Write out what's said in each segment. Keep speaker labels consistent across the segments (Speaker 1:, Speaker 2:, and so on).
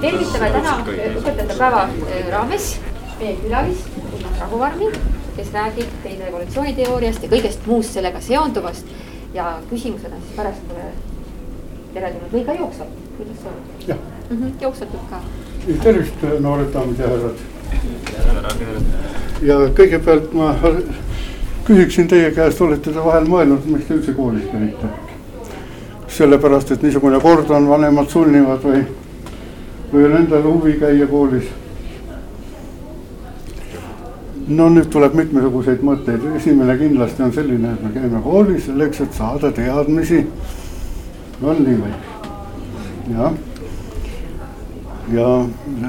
Speaker 1: tervitame täna õpetajate päeva äh, raames meie külalist Urmas Rahuvarmi, kes räägib teise evolutsiooniteooriast ja kõigest muust sellega seonduvast. ja küsimused on siis pärast teretulnud või ka jooksvalt, kuidas on?
Speaker 2: jah
Speaker 1: mm -hmm,. jooksvalt ka.
Speaker 2: tervist, noored daamid ja härrad. ja kõigepealt ma küsiksin teie käest, olete te vahel mõelnud, miks te üldse koolis käite? sellepärast, et niisugune kord on, vanemad sunnivad või, või on endal huvi käia koolis? no nüüd tuleb mitmesuguseid mõtteid, esimene kindlasti on selline, et me käime koolis selleks, et saada teadmisi. on nii või? jah. ja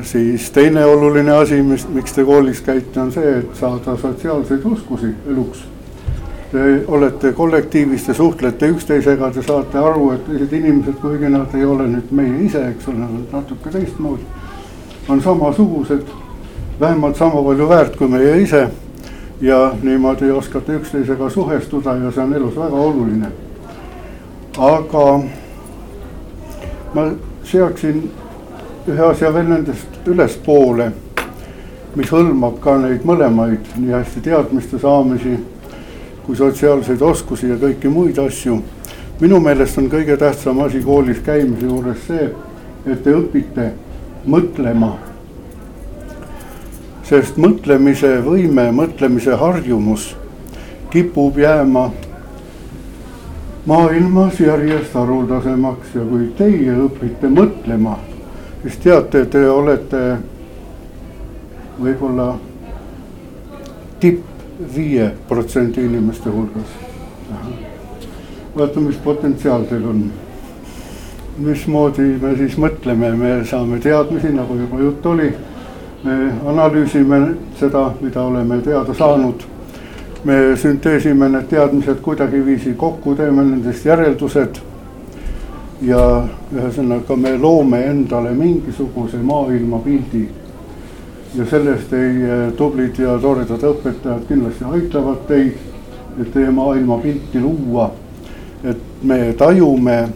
Speaker 2: siis teine oluline asi, mis, miks te koolis käite, on see, et saada sotsiaalseid oskusi eluks. Te olete kollektiivis, te suhtlete üksteisega, te saate aru, et teised inimesed, kuigi nad ei ole nüüd meie ise, eks ole, nad on natuke teistmoodi, on samasugused, vähemalt sama palju väärt kui meie ise. ja niimoodi oskate üksteisega suhestuda ja see on elus väga oluline. aga ma seaksin ühe asja veel nendest ülespoole, mis hõlmab ka neid mõlemaid, nii hästi teadmiste saamisi kui sotsiaalseid oskusi ja kõiki muid asju. minu meelest on kõige tähtsam asi koolis käimise juures see, et te õpite mõtlema. sest mõtlemise võime, mõtlemise harjumus kipub jääma maailmas järjest haruldasemaks ja kui teie õpite mõtlema, siis teate, te olete võib-olla tipp viie protsendi inimeste hulgas. vaata, mis potentsiaal teil on. mismoodi me siis mõtleme, me saame teadmisi, nagu juba juttu oli. me analüüsime seda, mida oleme teada saanud me sünteesime need teadmised kuidagiviisi kokku, teeme nendest järeldused. ja ühesõnaga me loome endale mingisuguse maailmapildi. Ja sellest teie tublid ja toredad õpetajad kindlasti aitavad teid, et teie maailmapilti luua. et me tajume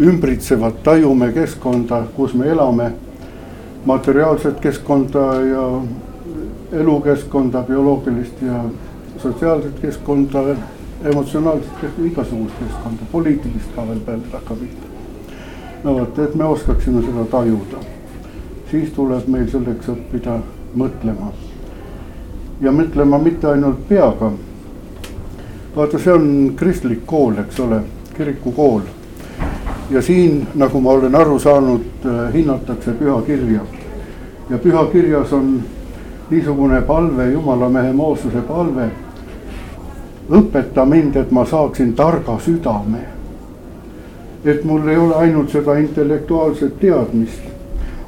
Speaker 2: ümbritsevat, tajume keskkonda, kus me elame, materiaalset keskkonda ja elukeskkonda, bioloogilist ja sotsiaalset keskkonda, emotsionaalset keskkonda, igasugust keskkonda, poliitilist ka veel peale hakka pihta. no vot, et me oskaksime seda tajuda, siis tuleb meil selleks õppida mõtlema. ja mõtlema mitte ainult peaga. vaata, see on kristlik kool, eks ole, kirikukool. ja siin, nagu ma olen aru saanud, hinnatakse pühakirja ja pühakirjas on niisugune palve, jumalamehe Moosese palve õpeta mind, et ma saaksin targa südame. et mul ei ole ainult seda intellektuaalset teadmist,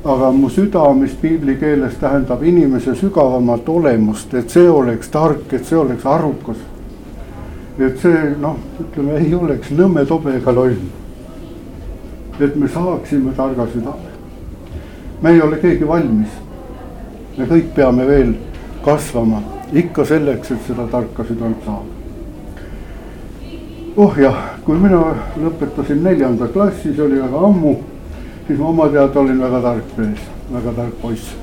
Speaker 2: aga mu süda, mis piibli keeles tähendab inimese sügavamat olemust, et see oleks tark, et see oleks arukas. et see noh, ütleme ei oleks nõmme, tobe ega loll. et me saaksime targa südame. me ei ole keegi valmis. me kõik peame veel kasvama ikka selleks, et seda tarka südant saada oh jah, kui mina lõpetasin neljanda klassi, see oli väga ammu, siis ma oma teada olin väga tark mees, väga tark poiss.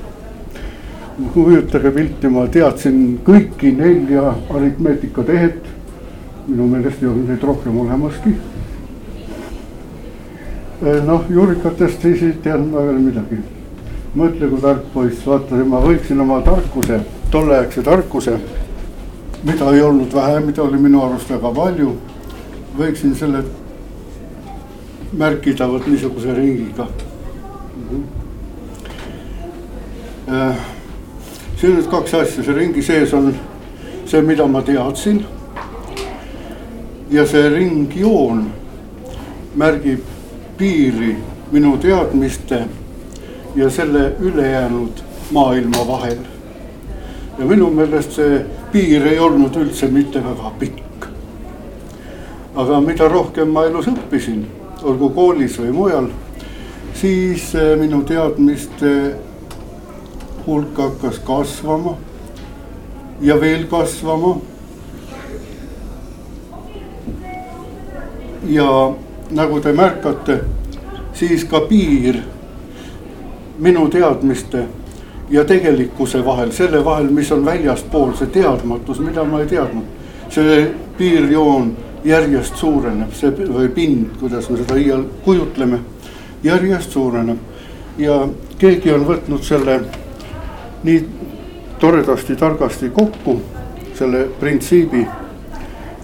Speaker 2: kujutage pilti, ma teadsin kõiki nelja aritmeetikatehet. minu meelest ei olnud neid rohkem olemaski. noh, juurikatest siis ei teadnud ma veel midagi. mõtle, kui tark poiss, vaata, ma võiksin oma tarkuse, tolleaegse tarkuse, mida ei olnud vähe, mida oli minu arust väga palju võiksin selle märkida vot niisuguse ringiga. -hmm. siin nüüd kaks asja, see ringi sees on see, mida ma teadsin. ja see ringjoon märgib piiri minu teadmiste ja selle ülejäänud maailma vahel. ja minu meelest see piir ei olnud üldse mitte väga pikk aga mida rohkem ma elus õppisin, olgu koolis või mujal, siis eh, minu teadmiste hulk hakkas kasvama ja veel kasvama. ja nagu te märkate, siis ka piir, minu teadmiste ja tegelikkuse vahel, selle vahel, mis on väljaspool, see teadmatus, mida ma ei teadnud. see piirjoon järjest suureneb, see või pind, kuidas me seda iial kujutleme, järjest suureneb. ja keegi on võtnud selle nii toredasti, targasti kokku, selle printsiibi.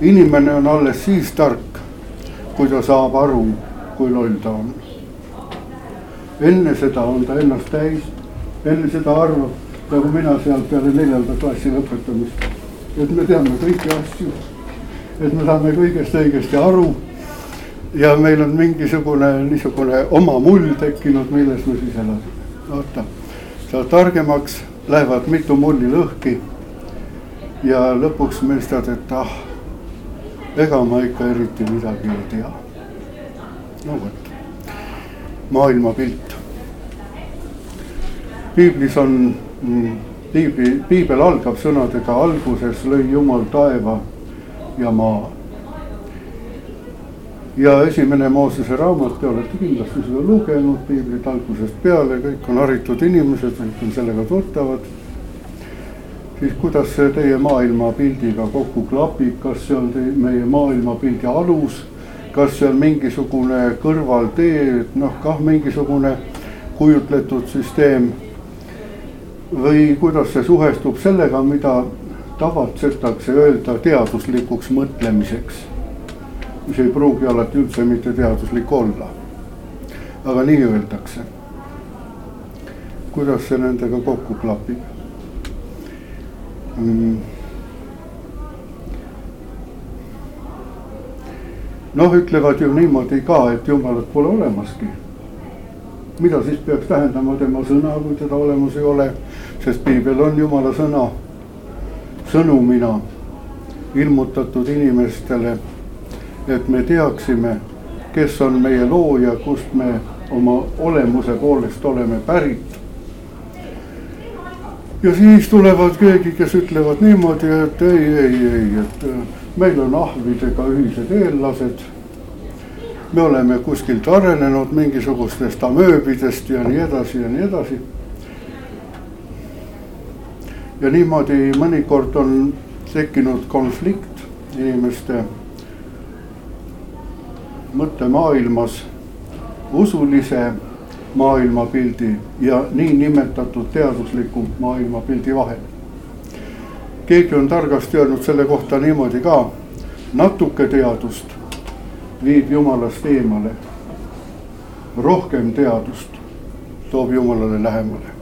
Speaker 2: inimene on alles siis tark, kui ta saab aru, kui loll ta on. enne seda on ta ennast täis enne seda arvab, nagu mina seal peale neljanda klassi lõpetamist. et me teame kõiki asju, et me saame kõigest õigesti aru. ja meil on mingisugune niisugune oma mull tekkinud, milles me siis elasime. vaata, saad targemaks, lähevad mitu mulli lõhki. ja lõpuks mõistad, et ah, ega ma ikka eriti midagi ei tea. no vot, maailmapilt piiblis on, mm, piibli, piibel algab sõnadega alguses lõi Jumal taeva ja maa. ja esimene Moosese raamat, te olete kindlasti seda lugenud piiblit algusest peale, kõik on haritud inimesed, kõik on sellega tuttavad. siis kuidas see teie maailmapildiga kokku klapib, kas see on meie maailmapildi alus, kas see on mingisugune kõrvaltee, noh kah mingisugune kujutletud süsteem või kuidas see suhestub sellega, mida tavatsetakse öelda teaduslikuks mõtlemiseks. mis ei pruugi alati üldse mitte teaduslik olla. aga nii öeldakse. kuidas see nendega kokku klapib mm.? noh, ütlevad ju niimoodi ka, et jumalat pole olemaski mida siis peaks tähendama tema sõna, kui teda olemas ei ole, sest piibel on jumala sõna sõnumina ilmutatud inimestele, et me teaksime, kes on meie looja, kust me oma olemuse poolest oleme pärit. ja siis tulevad keegi, kes ütlevad niimoodi, et ei, ei, ei, et meil on ahvidega ühised eellased me oleme kuskilt arenenud mingisugustest amööbidest ja nii edasi ja nii edasi. Ja niimoodi mõnikord on tekkinud konflikt inimeste mõttemaailmas usulise maailmapildi ja niinimetatud teadusliku maailmapildi vahel. keegi on targasti öelnud selle kohta niimoodi ka, natuke teadust viib jumalast eemale. rohkem teadust toob Jumalale lähemale.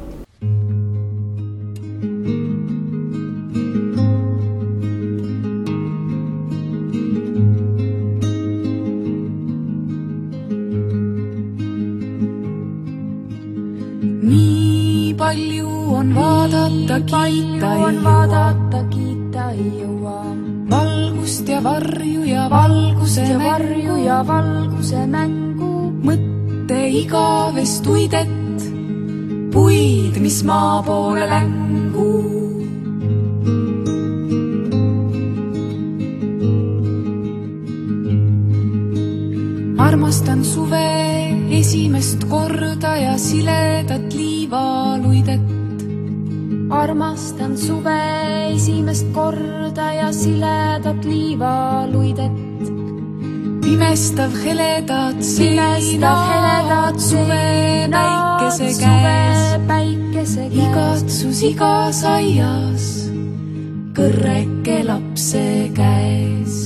Speaker 3: Palju on vaadata, kiita ei jõua, kiita ei jõua valgust ja varju ja valguse ja varju ja valguse mängu. mõtte igavest uidet, puid, mis maa poole längu. armastan suve esimest korda ja siledat liivaluidet armastan suve esimest korda ja siledat liivaluidet. pimestav heledat, pimestav heledat suve päikese käes, igatsus igas aias, kõrreke lapse käes.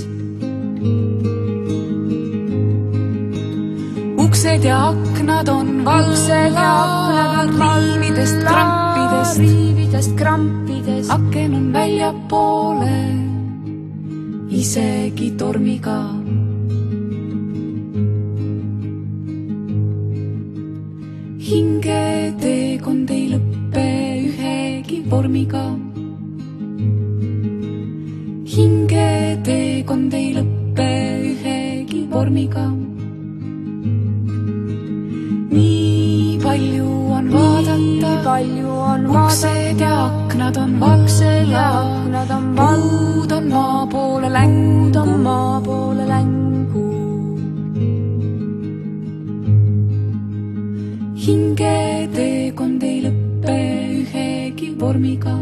Speaker 3: Uksed ja aknad on valged, riividest, krampidest kõikidest krampidest. aken on väljapoole, isegi tormiga. hinge teekond ei lõppe ühegi vormiga. hinge teekond ei lõppe ühegi vormiga nii palju on vaadata, palju on uksed ja aknad on valged ja aknad on puud on maa poole läinud, on maa poole läinud. hingeteekond ei lõppe ühegi vormiga.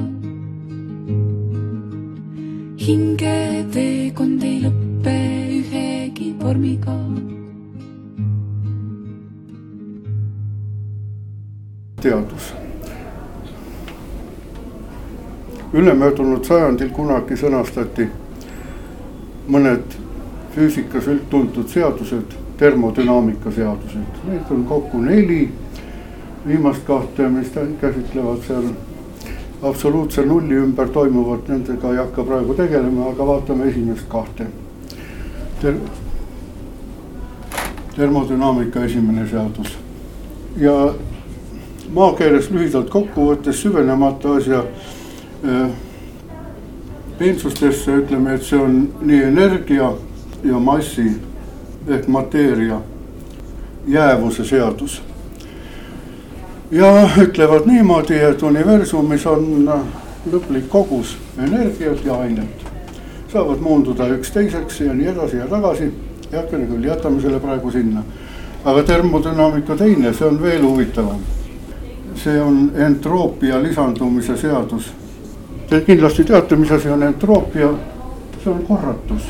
Speaker 2: hinge ülemöödunud sajandil kunagi sõnastati mõned füüsikas üldtuntud seadused, termodünaamika seadused, neid on kokku neli. viimast kahte, mis käsitlevad seal absoluutse nulli ümber toimuvat, nendega ei hakka praegu tegelema, aga vaatame esimest kahte Ter. termodünaamika esimene seadus ja maakeeles lühidalt kokku võttes süvenemata asja peensustesse ütleme, et see on nii energia ja massi ehk mateeria jäävuse seadus. ja ütlevad niimoodi, et universumis on lõplik kogus energiat ja ainet. saavad moonduda üksteiseks ja nii edasi ja tagasi. heakene küll, jätame selle praegu sinna. aga termodünaamika teine, see on veel huvitavam. see on entroopia lisandumise seadus. Te kindlasti teate, mis asi on entroopia, see on korratus.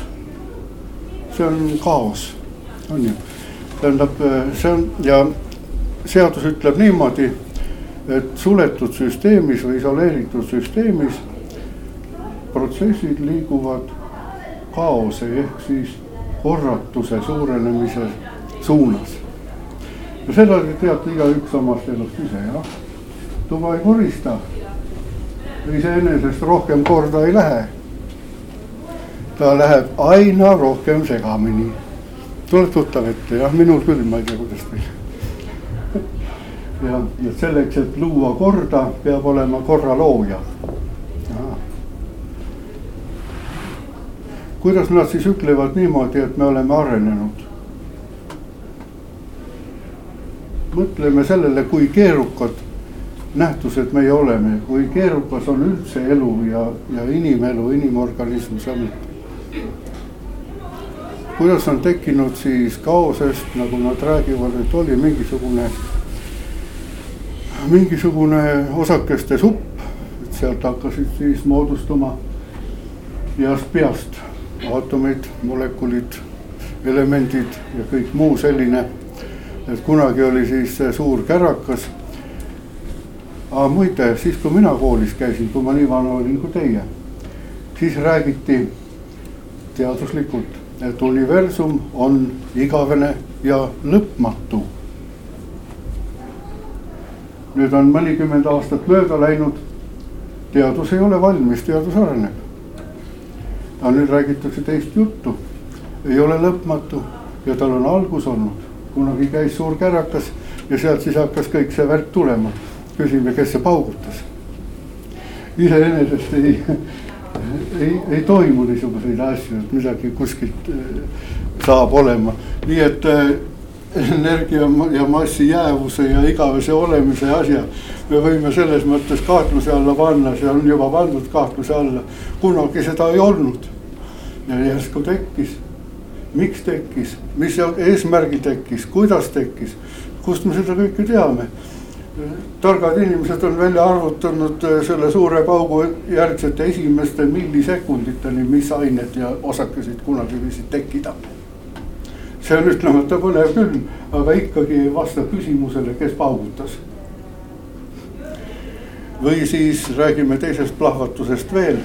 Speaker 2: see on kaos, on ju tähendab, see on ja seadus ütleb niimoodi, et suletud süsteemis või isoleeritud süsteemis protsessid liiguvad kaose ehk siis korratuse suurenemise suunas. ja seda te teate igaüks omast elust ise jah. tuba ei korista, iseenesest rohkem korda ei lähe. ta läheb aina rohkem segamini tuleb tuttav ette jah, minul küll, ma ei tea, kuidas teil. ja, ja selleks, et luua korda, peab olema korra looja. kuidas nad siis ütlevad niimoodi, et me oleme arenenud? mõtleme sellele, kui keerukad nähtused meie oleme, kui keerukas on üldse elu ja, ja inimelu, inimorganism samuti kuidas on tekkinud siis kaosest, nagu nad räägivad, et oli mingisugune, mingisugune osakeste supp, et sealt hakkasid siis moodustuma heast peast aatomid, molekulid, elemendid ja kõik muu selline. et kunagi oli siis suur kärakas. Aga muide, siis kui mina koolis käisin, kui ma nii vana olin kui teie, siis räägiti teaduslikult et universum on igavene ja lõpmatu. nüüd on mõnikümmend aastat mööda läinud. teadus ei ole valmis, teadus areneb. aga nüüd räägitakse teist juttu, ei ole lõpmatu ja tal on algus olnud. kunagi käis suur kärakas ja sealt siis hakkas kõik see värk tulema. Küsime, kes see paugutas. iseenesest ei ei, ei toimu niisuguseid asju, et midagi kuskilt äh, saab olema, nii et äh, energia ja massi jäävuse ja igavese olemise asja me võime selles mõttes kahtluse alla panna, see on juba pandud kahtluse alla. kunagi seda ei olnud ja järsku tekkis. miks tekkis, mis eesmärgil tekkis, kuidas tekkis, kust me seda kõike teame targad inimesed on välja arvutanud äh, selle suure paugu järgsete esimeste millisekunditeni, mis ained ja osakesed kunagi võisid tekkida. see on ütlemata põnev küll, aga ikkagi ei vasta küsimusele, kes paugutas. või siis räägime teisest plahvatusest veel.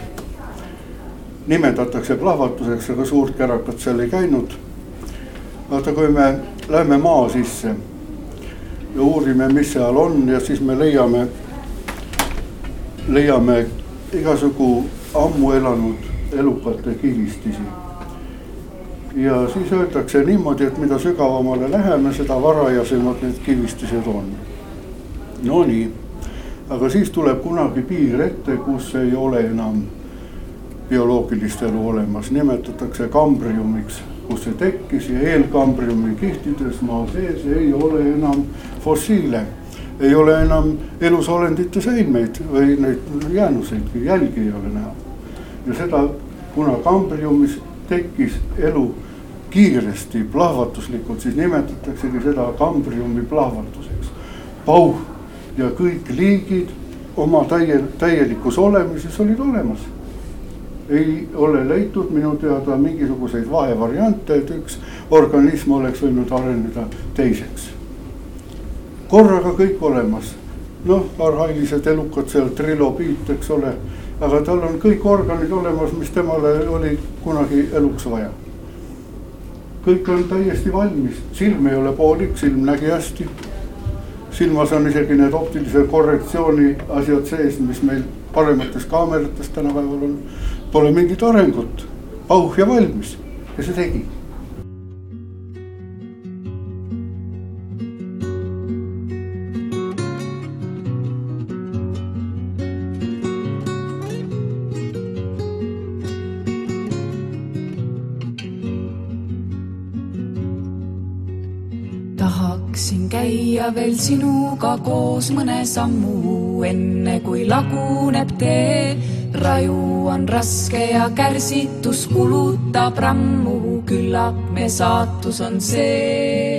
Speaker 2: nimetatakse plahvatuseks, aga suurt kärakat seal ei käinud. vaata, kui me läheme maa sisse ja uurime, mis seal on ja siis me leiame, leiame igasugu ammu elanud elukate kivistisi. ja siis öeldakse niimoodi, et mida sügavamale läheme, seda varajasemad need kivistised on. Nonii, aga siis tuleb kunagi piir ette, kus ei ole enam bioloogilist elu olemas, nimetatakse kambriumiks kus see tekkis ja eelkambriumi kihtides maa sees ei ole enam fossiile. ei ole enam elusolendite säilmeid või neid jäänuseid, jälgi ei ole näha. ja seda, kuna kambriumis tekkis elu kiiresti, plahvatuslikult, siis nimetataksegi seda kambriumi plahvatuseks. pauh ja kõik liigid oma täie, täielikus olemises olid olemas. Ei ole leitud minu teada mingisuguseid vahevariante, et üks organism oleks võinud areneda teiseks. korraga kõik olemas, noh, arhailised elukad seal, trilobiit, eks ole, aga tal on kõik organid olemas, mis temale oli kunagi eluks vaja. kõik on täiesti valmis, silm ei ole poolik, silm nägi hästi. Silmas on isegi need optilise korrektsiooni asjad sees, mis meil paremates kaamerates tänapäeval on. Pole mingit arengut, pauh ja valmis. Ja see tegi
Speaker 3: veel sinuga koos mõne sammu, enne kui laguneb tee raju on raske ja kärsitus kulutab rammu, küllap me saatus on see.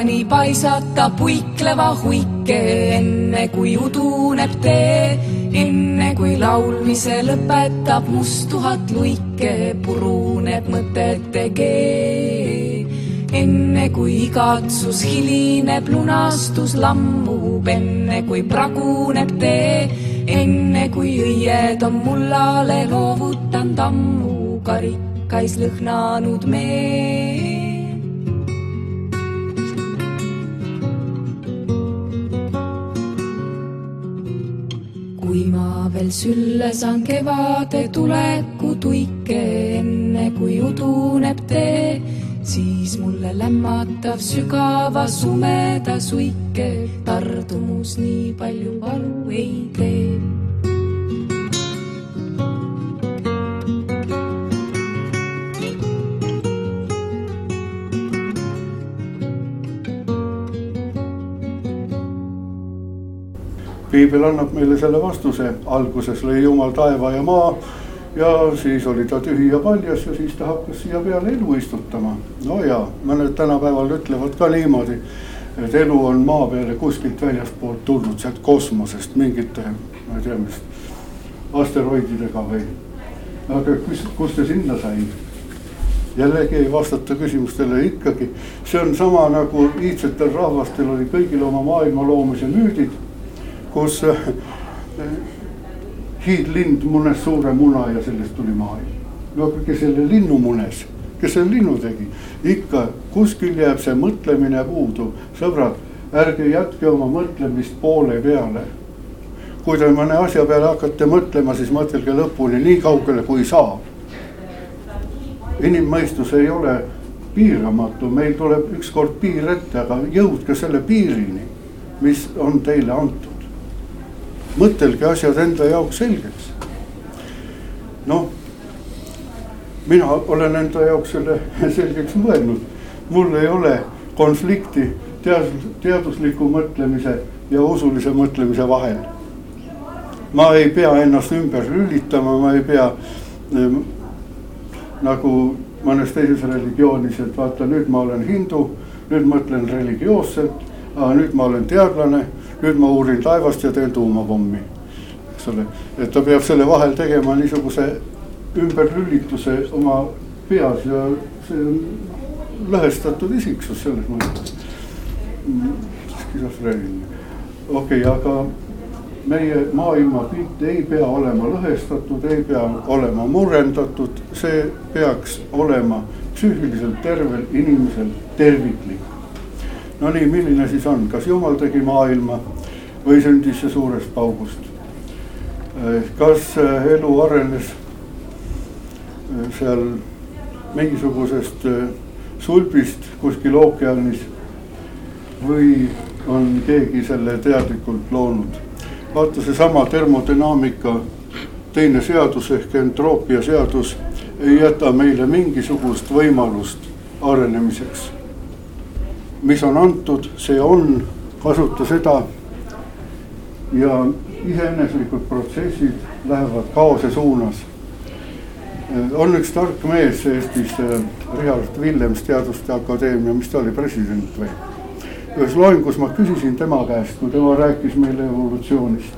Speaker 3: Taevani paisata puikleva huike, enne kui uduneb tee enne kui laulmise lõpetab must tuhat luike, puruneb mõtete kee. enne kui igatsus hilineb, lunastus lammub, enne kui praguneb tee, enne kui õied on mullale loovutanud ammu, karikais lõhnanud mee veel sülle saan kevade tuleku tuike, enne kui uduneb tee, siis mulle lämmatav sügava sumeda suike, tardumus nii palju valu ei tee
Speaker 2: piibel annab meile selle vastuse, alguses lõi jumal taeva ja maa ja siis oli ta tühi ja paljas ja siis ta hakkas siia peale elu istutama. no ja mõned tänapäeval ütlevad ka niimoodi, et elu on maa peale kuskilt väljastpoolt tulnud, sealt kosmosest mingite, ma ei tea, mis asteroididega või. aga kus, kust ta sinna sai? jällegi ei vastata küsimustele ikkagi, see on sama nagu iidsetel rahvastel oli kõigil oma maailma loomise müüdid kus äh, hiidlind munes suure muna ja sellest tuli maailm. no kes selle linnu munes, kes selle linnu tegi, ikka kuskil jääb see mõtlemine puudu, sõbrad, ärge jätke oma mõtlemist poole peale. kui te mõne asja peale hakkate mõtlema, siis mõtelge lõpuni nii kaugele, kui saab. inimmõistus ei ole piiramatu, meil tuleb ükskord piir ette, aga jõudke selle piirini, mis on teile antud mõtelge asjad enda jaoks selgeks. noh, mina olen enda jaoks selle selgeks mõelnud, mul ei ole konflikti teadus, teadusliku mõtlemise ja usulise mõtlemise vahel. ma ei pea ennast ümber lülitama, ma ei pea äh, nagu mõnes teises religioonis, et vaata, nüüd ma olen hindu, nüüd mõtlen religioosselt, nüüd ma olen teadlane nüüd ma uurin taevast ja teen tuumapommi. eks ole, et ta peab selle vahel tegema niisuguse ümberlülituse oma peas ja see on lõhestatud isiksus selles mõttes. skisofreeniline, okei okay,, aga meie maailmapilt ei pea olema lõhestatud, ei pea olema murendatud, see peaks olema psüühiliselt tervel inimesel terviklik no nii, milline siis on, kas jumal tegi maailma või sündis see suurest paugust? kas äh, elu arenes äh, seal mingisugusest äh, sulbist kuskil ookeanis või on keegi selle teadlikult loonud? vaata, seesama termodünaamika teine seadus ehk entroopia seadus ei jäta meile mingisugust võimalust arenemiseks mis on antud, see on, kasuta seda. ja iseeneslikud protsessid lähevad kaose suunas. on üks tark mees Eestis, Richard Willems, Teaduste Akadeemia, mis ta oli, president või? ühes loengus ma küsisin tema käest, kui tema rääkis meile evolutsioonist.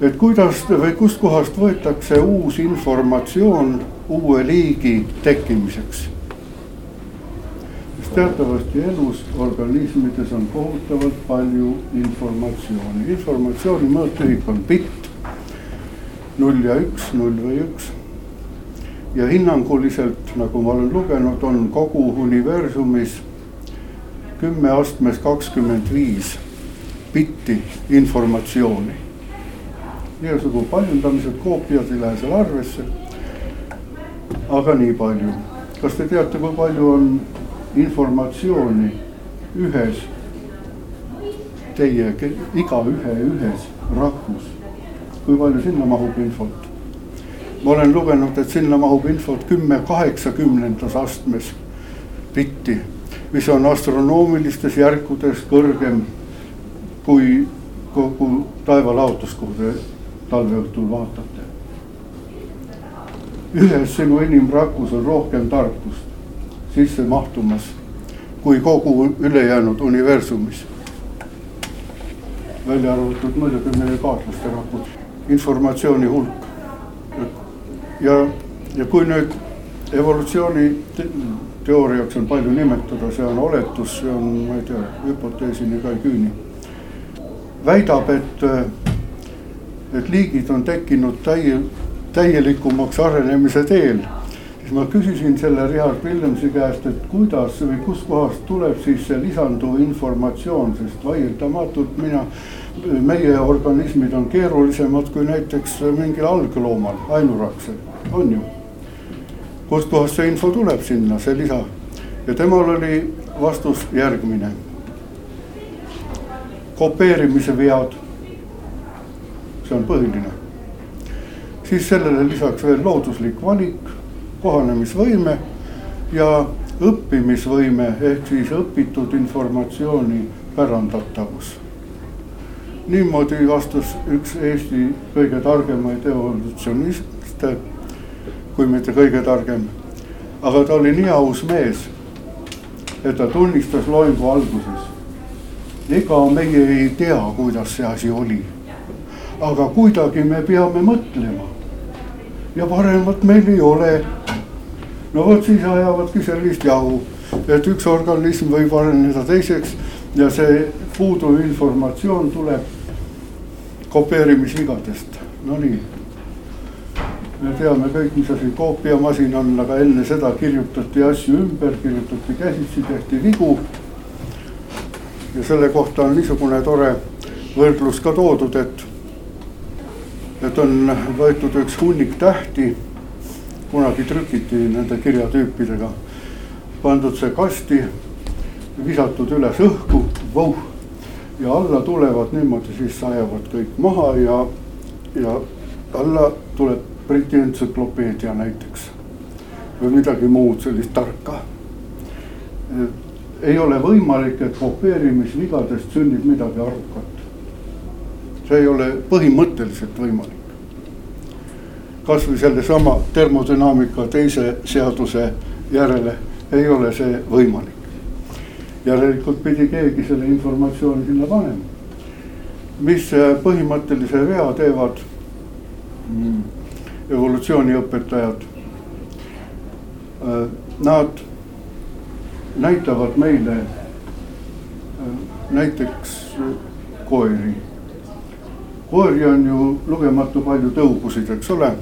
Speaker 2: et kuidas või kustkohast võetakse uus informatsioon uue liigi tekkimiseks teatavasti elus organismides on kohutavalt palju informatsiooni. informatsiooni mõõtühik on bitt, null ja üks, null või üks. ja hinnanguliselt, nagu ma olen lugenud, on kogu universumis kümme astmes kakskümmend viis bitti informatsiooni. igasugu paljundamised, koopiad ei lähe seal arvesse. aga nii palju. kas te teate, kui palju on informatsiooni ühes, teie, igaühe ühes rakus. kui palju sinna mahub infot? ma olen lugenud, et sinna mahub infot kümme kaheksakümnendas astmes bitti, mis on astronoomilistes järkudes kõrgem kui kogu taevalaotus, kuhu te talveõhtul vaatate. ühes sinu inimrakus on rohkem tarkust sisse mahtumas kui kogu ülejäänud universumis. välja arvatud muidugi meie kaaslaste rahvus, informatsiooni hulk. ja, ja kui nüüd evolutsiooni te teooriaks on palju nimetada, see on oletus, see on, ma ei tea, hüpoteesini ka ei küüni. väidab, et, et liigid on tekkinud täie, täielikumaks arenemise teel siis ma küsisin selle Richard Williamsi käest, et kuidas või kuskohast tuleb siis see lisanduv informatsioon, sest vaieldamatult mina, meie organismid on keerulisemad kui näiteks mingil algloomal, ainuraksel, on ju. kustkohast see info tuleb sinna, see lisa ja temal oli vastus järgmine. kopeerimise vead, see on põhiline. siis sellele lisaks veel looduslik valik kohanemisvõime ja õppimisvõime ehk siis õpitud informatsiooni pärandatavus. niimoodi vastas üks Eesti kõige targemaid evolutsioniste, kui mitte kõige targem. aga ta oli nii aus mees, et ta tunnistas loengu alguses. ega meie ei tea, kuidas see asi oli. aga kuidagi me peame mõtlema ja paremat meil ei ole no vot siis ajavadki sellist jahu, et üks organism võib areneda teiseks ja see puuduv informatsioon tuleb kopeerimisvigadest, no nii. me teame kõik, mis asi koopiamasin on, aga enne seda kirjutati asju ümber, kirjutati käsitsi, tehti vigu. ja selle kohta on niisugune tore võrdlus ka toodud, et, et on võetud üks hunnik tähti kunagi trükiti nende kirjatüüpidega, pandud see kasti, visatud üles õhku, vauh. ja alla tulevad niimoodi, siis sajavad kõik maha ja, ja alla tuleb Briti entsüklopeedia näiteks. või midagi muud sellist tarka. ei ole võimalik, et kopeerimisvigadest sünnib midagi arukat. see ei ole põhimõtteliselt võimalik kasvõi sellesama termodünaamika teise seaduse järele ei ole see võimalik. järelikult pidi keegi selle informatsiooni sinna panema. mis põhimõttelise vea teevad mm, evolutsiooniõpetajad? Äh, nad näitavad meile äh, näiteks koeri. koeri on ju lugematu palju tõugusid, eks ole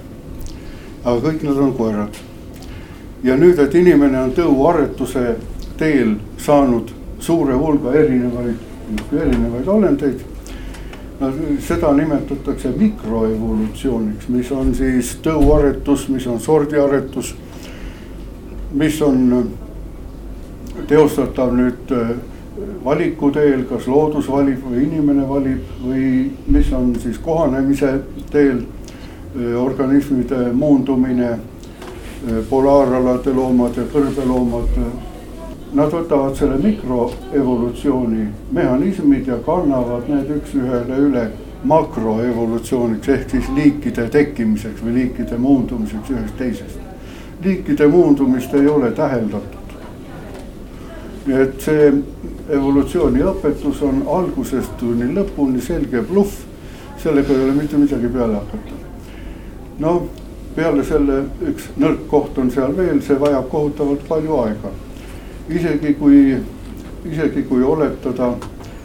Speaker 2: aga kõik nad on koerad. ja nüüd, et inimene on tõuaretuse teel saanud suure hulga erinevaid, erinevaid olendeid. no seda nimetatakse mikroevolutsiooniks, mis on siis tõuaretus, mis on sordiaretus, mis on teostatav nüüd äh, valiku teel, kas loodus valib või inimene valib või mis on siis kohanemise teel organismide muundumine, polaaralade loomad ja kõrbeloomad. Nad võtavad selle mikroevolutsiooni mehhanismid ja kannavad need üks-ühele üle makroevolutsiooniks ehk siis liikide tekkimiseks või liikide muundumiseks ühest teisest. liikide muundumist ei ole täheldatud. nii et see evolutsiooniõpetus on algusest kuni lõpuni selge bluff, sellega ei ole mitte midagi peale hakata. No peale selle üks nõrk koht on seal veel, see vajab kohutavalt palju aega. isegi kui, isegi kui oletada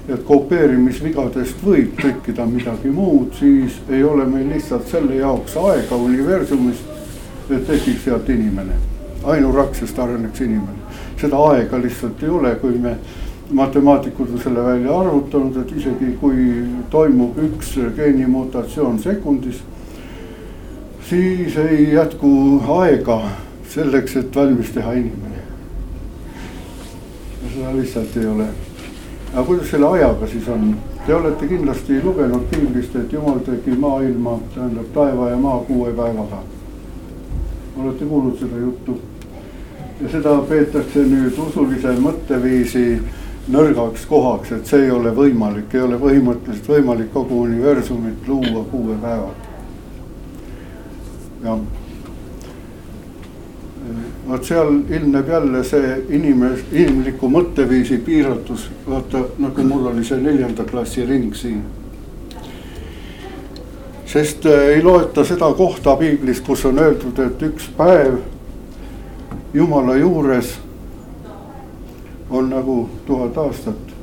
Speaker 2: et kopeerimisvigadest võib tekkida midagi muud, siis ei ole meil lihtsalt selle jaoks aega universumis, et tekiks sealt inimene. ainuraksest areneks inimene, seda aega lihtsalt ei ole, kui me, matemaatikud on selle välja arvutanud, et isegi kui toimub üks geenimutatsioon sekundis, siis ei jätku aega selleks, et valmis teha inimene. seda lihtsalt ei ole aga kuidas selle ajaga siis on? Te olete kindlasti lugenud piiblist, et jumal tegi maailma, tähendab taeva ja maa kuue päevaga. olete kuulnud seda juttu? ja seda peetakse nüüd usulise mõtteviisi nõrgaks kohaks, et see ei ole võimalik, ei ole põhimõtteliselt võimalik kogu universumit luua kuue päevaga. Jah. Vot seal ilmneb jälle see inimes-, inimliku mõtteviisi piiratus, vaata nagu mul oli see neljanda klassi ring siin. sest äh, ei loeta seda kohta piiblis, kus on öeldud, et üks päev jumala juures on nagu tuhat aastat.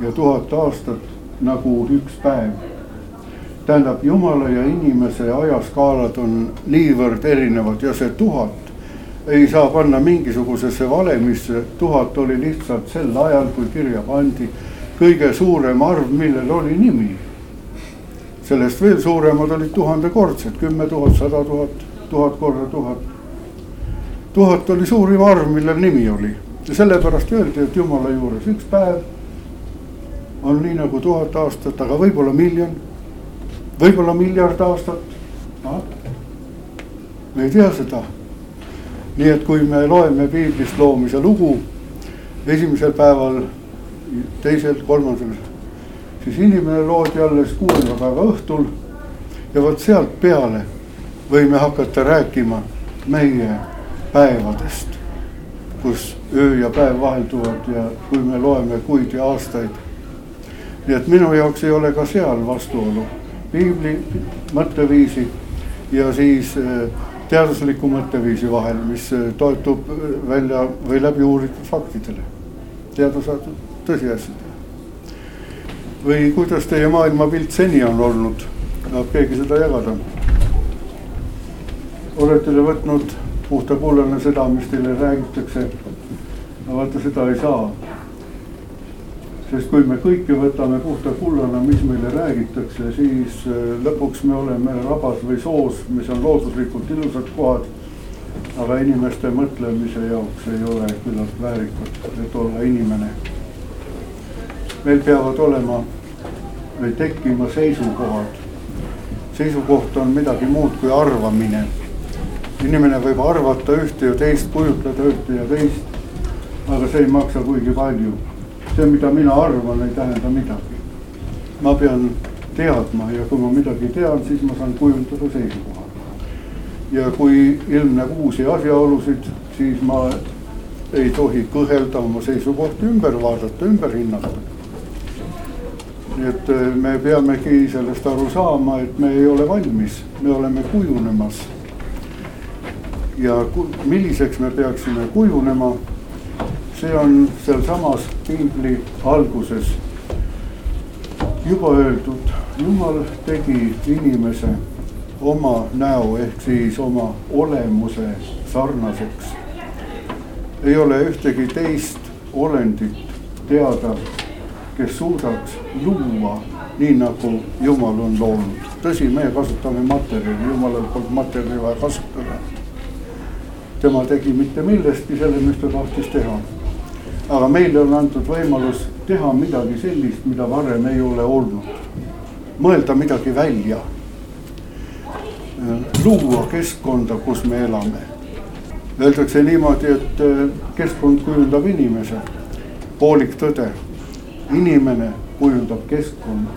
Speaker 2: Ja tuhat aastat nagu üks päev tähendab, jumala ja inimese ajaskaalad on niivõrd erinevad ja see tuhat ei saa panna mingisugusesse valemisse, tuhat oli lihtsalt sel ajal, kui kirja pandi kõige suurem arv, millel oli nimi. sellest veel suuremad olid tuhandekordsed, kümme tuhat, sada tuhat, tuhat korda tuhat. tuhat oli suurim arv, millel nimi oli ja sellepärast öeldi, et jumala juures üks päev on nii nagu tuhat aastat, aga võib-olla miljon, võib-olla miljard aastat. me ei tea seda nii et kui me loeme piiblist loomise lugu esimesel päeval, teisel, kolmandal, siis inimene loodi alles kuuenda päeva õhtul. ja vot sealt peale võime hakata rääkima meie päevadest, kus öö ja päev vahelduvad ja kui me loeme kuid ja aastaid. nii et minu jaoks ei ole ka seal vastuolu piibli mõtteviisi ja siis äh, teadusliku mõtteviisi vahel, mis äh, toetub äh, välja või läbi uuritud faktidele, saadud tõsiasjadele. või kuidas teie maailmapilt seni on olnud, tahab keegi seda jagada? olete te võtnud puhta kullana seda, mis teile räägitakse? no vaata, seda ei saa sest kui me kõike võtame puhta kullana, mis meile räägitakse, siis äh, lõpuks me oleme rabas või soos, mis on looduslikult ilusad kohad. aga inimeste mõtlemise jaoks ei ole küllalt väärikad, et olla inimene. meil peavad olema või tekkima seisukohad. seisukoht on midagi muud kui arvamine. inimene võib arvata ühte ja teist, kujutleda ühte ja teist, aga see ei maksa kuigi palju see, mida mina arvan, ei tähenda midagi. ma pean teadma ja kui ma midagi tean, siis ma saan kujundada seisukoha. ja kui ilmneb uusi asjaolusid, siis ma ei tohi kõhelda oma seisukohti ümber vaadata, ümber hinnata. nii et äh, me peamegi sellest aru saama, et me ei ole valmis, me oleme kujunemas. ja milliseks me peaksime kujunema see on sealsamas piibli alguses juba öeldud, jumal tegi inimese oma näo ehk siis oma olemuse sarnaseks. ei ole ühtegi teist olendit teada, kes suudaks luua nii nagu Jumal on loonud. tõsi, meie kasutame materjali, Jumalal polnud materjali vaja kasutada. tema tegi mitte millestki selle, mis ta tahtis teha aga meile on antud võimalus teha midagi sellist, mida varem ei ole olnud. mõelda midagi välja. luua keskkonda, kus me elame. Öeldakse niimoodi, et äh, keskkond kujundab inimese. poolik tõde. inimene kujundab keskkonda.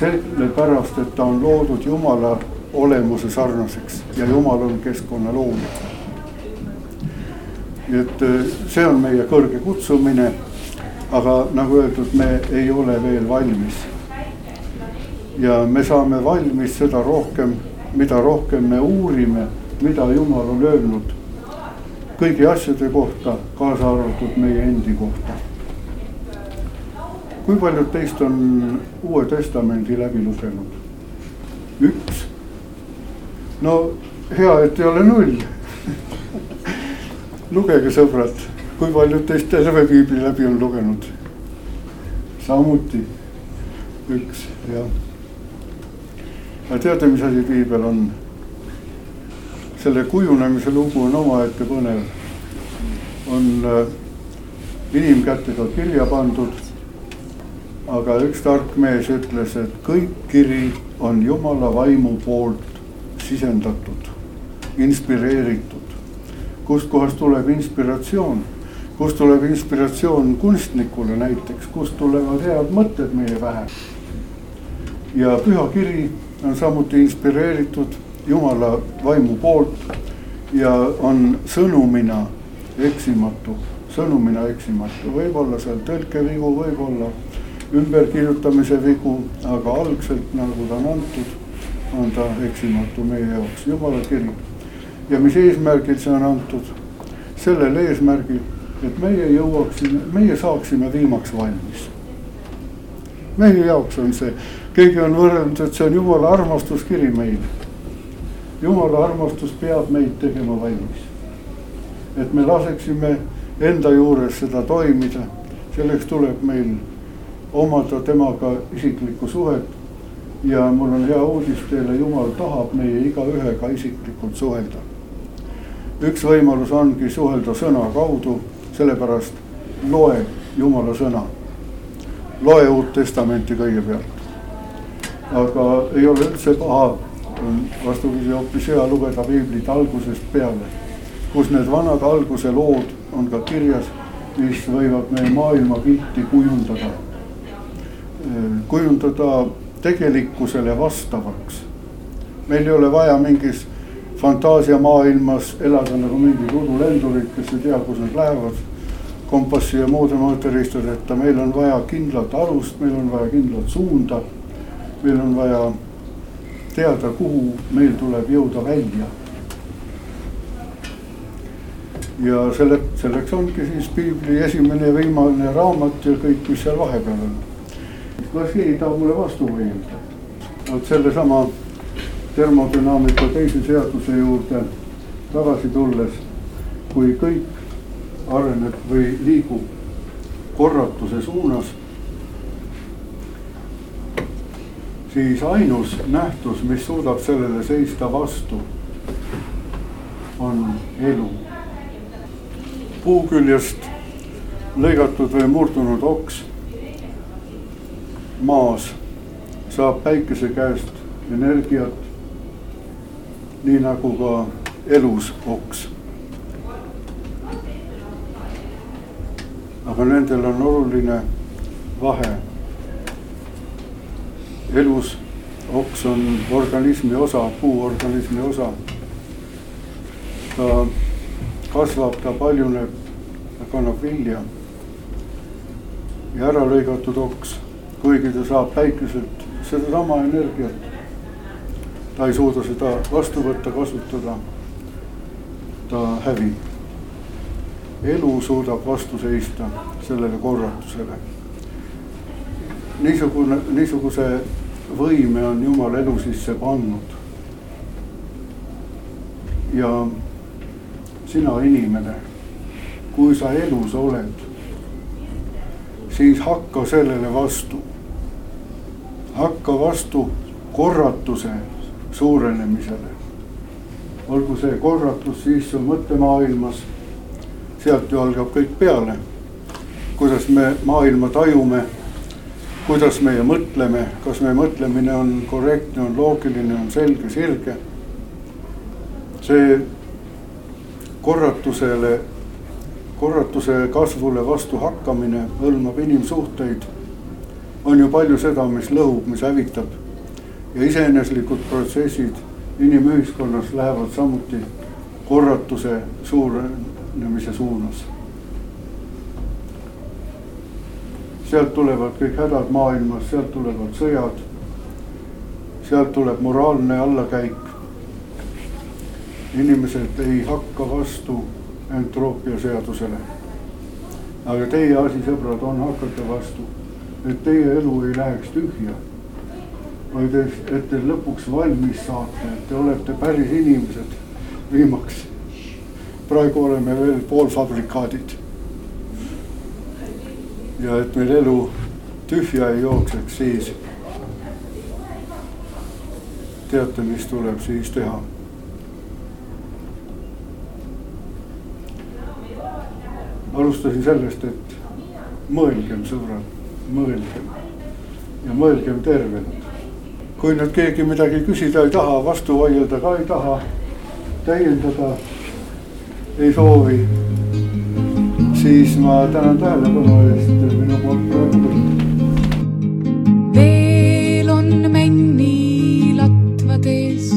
Speaker 2: sellepärast, et ta on loodud Jumala olemuse sarnaseks ja Jumal on keskkonna looja. Et äh, see on meie kõrge kutsumine. aga nagu öeldud, me ei ole veel valmis. ja me saame valmis seda rohkem, mida rohkem me uurime, mida Jumal on öelnud kõigi asjade kohta, kaasa arvatud meie endi kohta. kui paljud teist on Uue Testamendi läbi lugenud? üks. no hea, et ei ole null lugege sõbrad, kui paljud teist terve piibli läbi on lugenud? samuti üks, jah. aga teate, mis asi piibel on? selle kujunemise lugu on omaette põnev. on äh, inimkätega kirja pandud. aga üks tark mees ütles, et kõik kiri on jumala vaimu poolt sisendatud, inspireeritud. Kustkohast tuleb inspiratsioon, kust tuleb inspiratsioon kunstnikule näiteks, kust tulevad head mõtted meie pähe. ja püha kiri on samuti inspireeritud jumala vaimu poolt ja on sõnumina eksimatu, sõnumina eksimatu, võib-olla seal tõlkevigu, võib-olla ümberkirjutamise vigu, aga algselt nagu ta on antud, on ta eksimatu meie jaoks, jumala kiri. Ja mis eesmärgil see on antud? sellel eesmärgil, et meie jõuaksime, meie saaksime viimaks valmis. meie jaoks on see, keegi on võrrelnud, et see on jumala armastuskiri meile jumala armastus peab meid tegema valmis. et me laseksime enda juures seda toimida, selleks tuleb meil omada temaga isiklikku suhet. ja mul on hea uudis teile, jumal tahab meie igaühega isiklikult suhelda. Üks võimalus ongi suhelda sõna kaudu, sellepärast loe jumala sõna. loe Uut Testamenti kõigepealt. aga ei ole üldse paha vastupidi hoopis hea lugeda piiblit algusest peale, kus need vanad alguse lood on ka kirjas, mis võivad meie maailmapilti kujundada. kujundada tegelikkusele vastavaks. meil ei ole vaja mingis fantaasiamaailmas elada nagu mingid udulendurid, kes ei tea, kus nad lähevad kompassi ja muude mõõteriistadeta, meil on vaja kindlat alust, meil on vaja kindlat suunda. meil on vaja teada, kuhu meil tuleb jõuda välja. ja selle, selleks ongi siis piibli esimene ja viimane raamat ja kõik, mis seal vahepeal on. keegi tahab mulle vastu vaielda? vot sellesama termodünaamika teise seaduse juurde tagasi tulles, kui kõik areneb või liigub korratuse suunas siis ainus nähtus, mis suudab sellele seista vastu, on elu. puu küljest lõigatud või murdunud oks maas saab päikese käest energiat, nii nagu ka elus oks. aga nendel on oluline vahe elus oks on organismi osa, puuorganismi osa. ta kasvab, ta paljuneb, ta kannab vilja. ja ära lõigatud oks, kuigi ta saab päikeselt sedasama energiat, ta ei suuda seda vastu võtta, kasutada. ta hävib. elu suudab vastu seista sellele korratusele niisugune, niisuguse võime on Jumal elu sisse pannud. ja sina, inimene, kui sa elus oled, siis hakka sellele vastu. hakka vastu korratuse suurenemisele. olgu see korratus siis su mõttemaailmas, sealt ju algab kõik peale. kuidas me maailma tajume kuidas meie mõtleme, kas meie mõtlemine on korrektne, on loogiline, on selge, sirge. see korratusele, korratuse kasvule vastu hakkamine hõlmab inimsuhteid. on ju palju seda, mis lõhub, mis hävitab. Ja iseeneslikud protsessid inimühiskonnas lähevad samuti korratuse suurenemise suunas. sealt tulevad kõik hädad maailmas, sealt tulevad sõjad. sealt tuleb moraalne allakäik. inimesed ei hakka vastu entroopia seadusele. aga teie asi, sõbrad, on hakata vastu, et teie elu ei läheks tühja vaid et te lõpuks valmis saate, et te olete päris inimesed viimaks. praegu oleme veel poolfabrikaadid. ja et meil elu tühja ei jookseks, siis teate, mis tuleb siis teha. alustasin sellest, et mõelgem, sõbrad, mõelgem ja mõelgem tervelt kui nüüd keegi midagi küsida ei taha, vastu vaielda ka ei taha, täiendada ei soovi, siis ma tänan tähelepanu eest, minu poolt praegu kõik.
Speaker 3: veel on männi latvades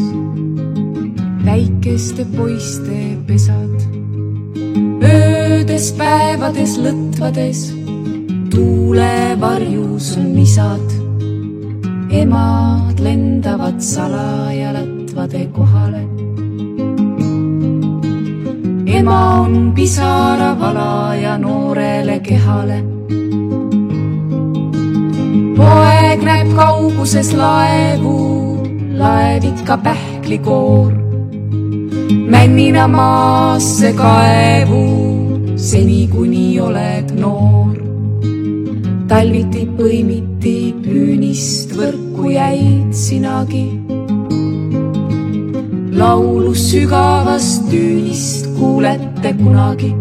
Speaker 3: väikeste poiste pesad, öödes, päevades, lõtvades tuulevarjus on isad emad lendavad salaja latvade kohale. ema on pisaravalaja noorele kehale. poeg näeb kauguses laevu, laevid ka pähklikoor. männina maasse kaevu, seni kuni oled noor talviti põimiti püünist võrku jäid sinagi. laulu sügavast tüünist kuulete kunagi.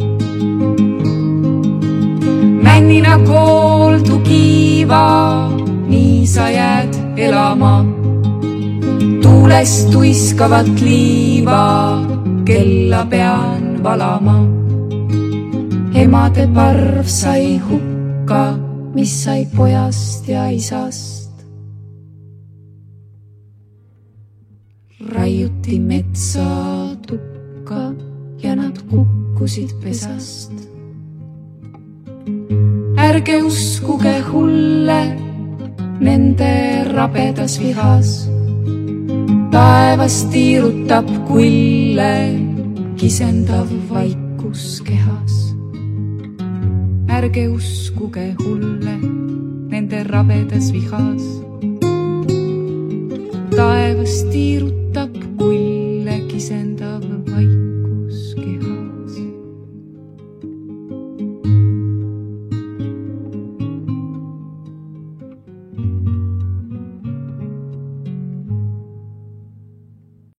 Speaker 3: männina kooldu kiiva, nii sa jääd elama. tuulest tuiskavat liiva, kella pean valama. emade parv sai hukka mis sai pojast ja isast. Raiuti metsa tukka ja nad kukkusid pesast. ärge uskuge hulle nende rabedas vihas. taevas tiirutab kulle kisendav vaikus kehas ärge uskuge hulle nende rabedas vihas. taevas tiirutab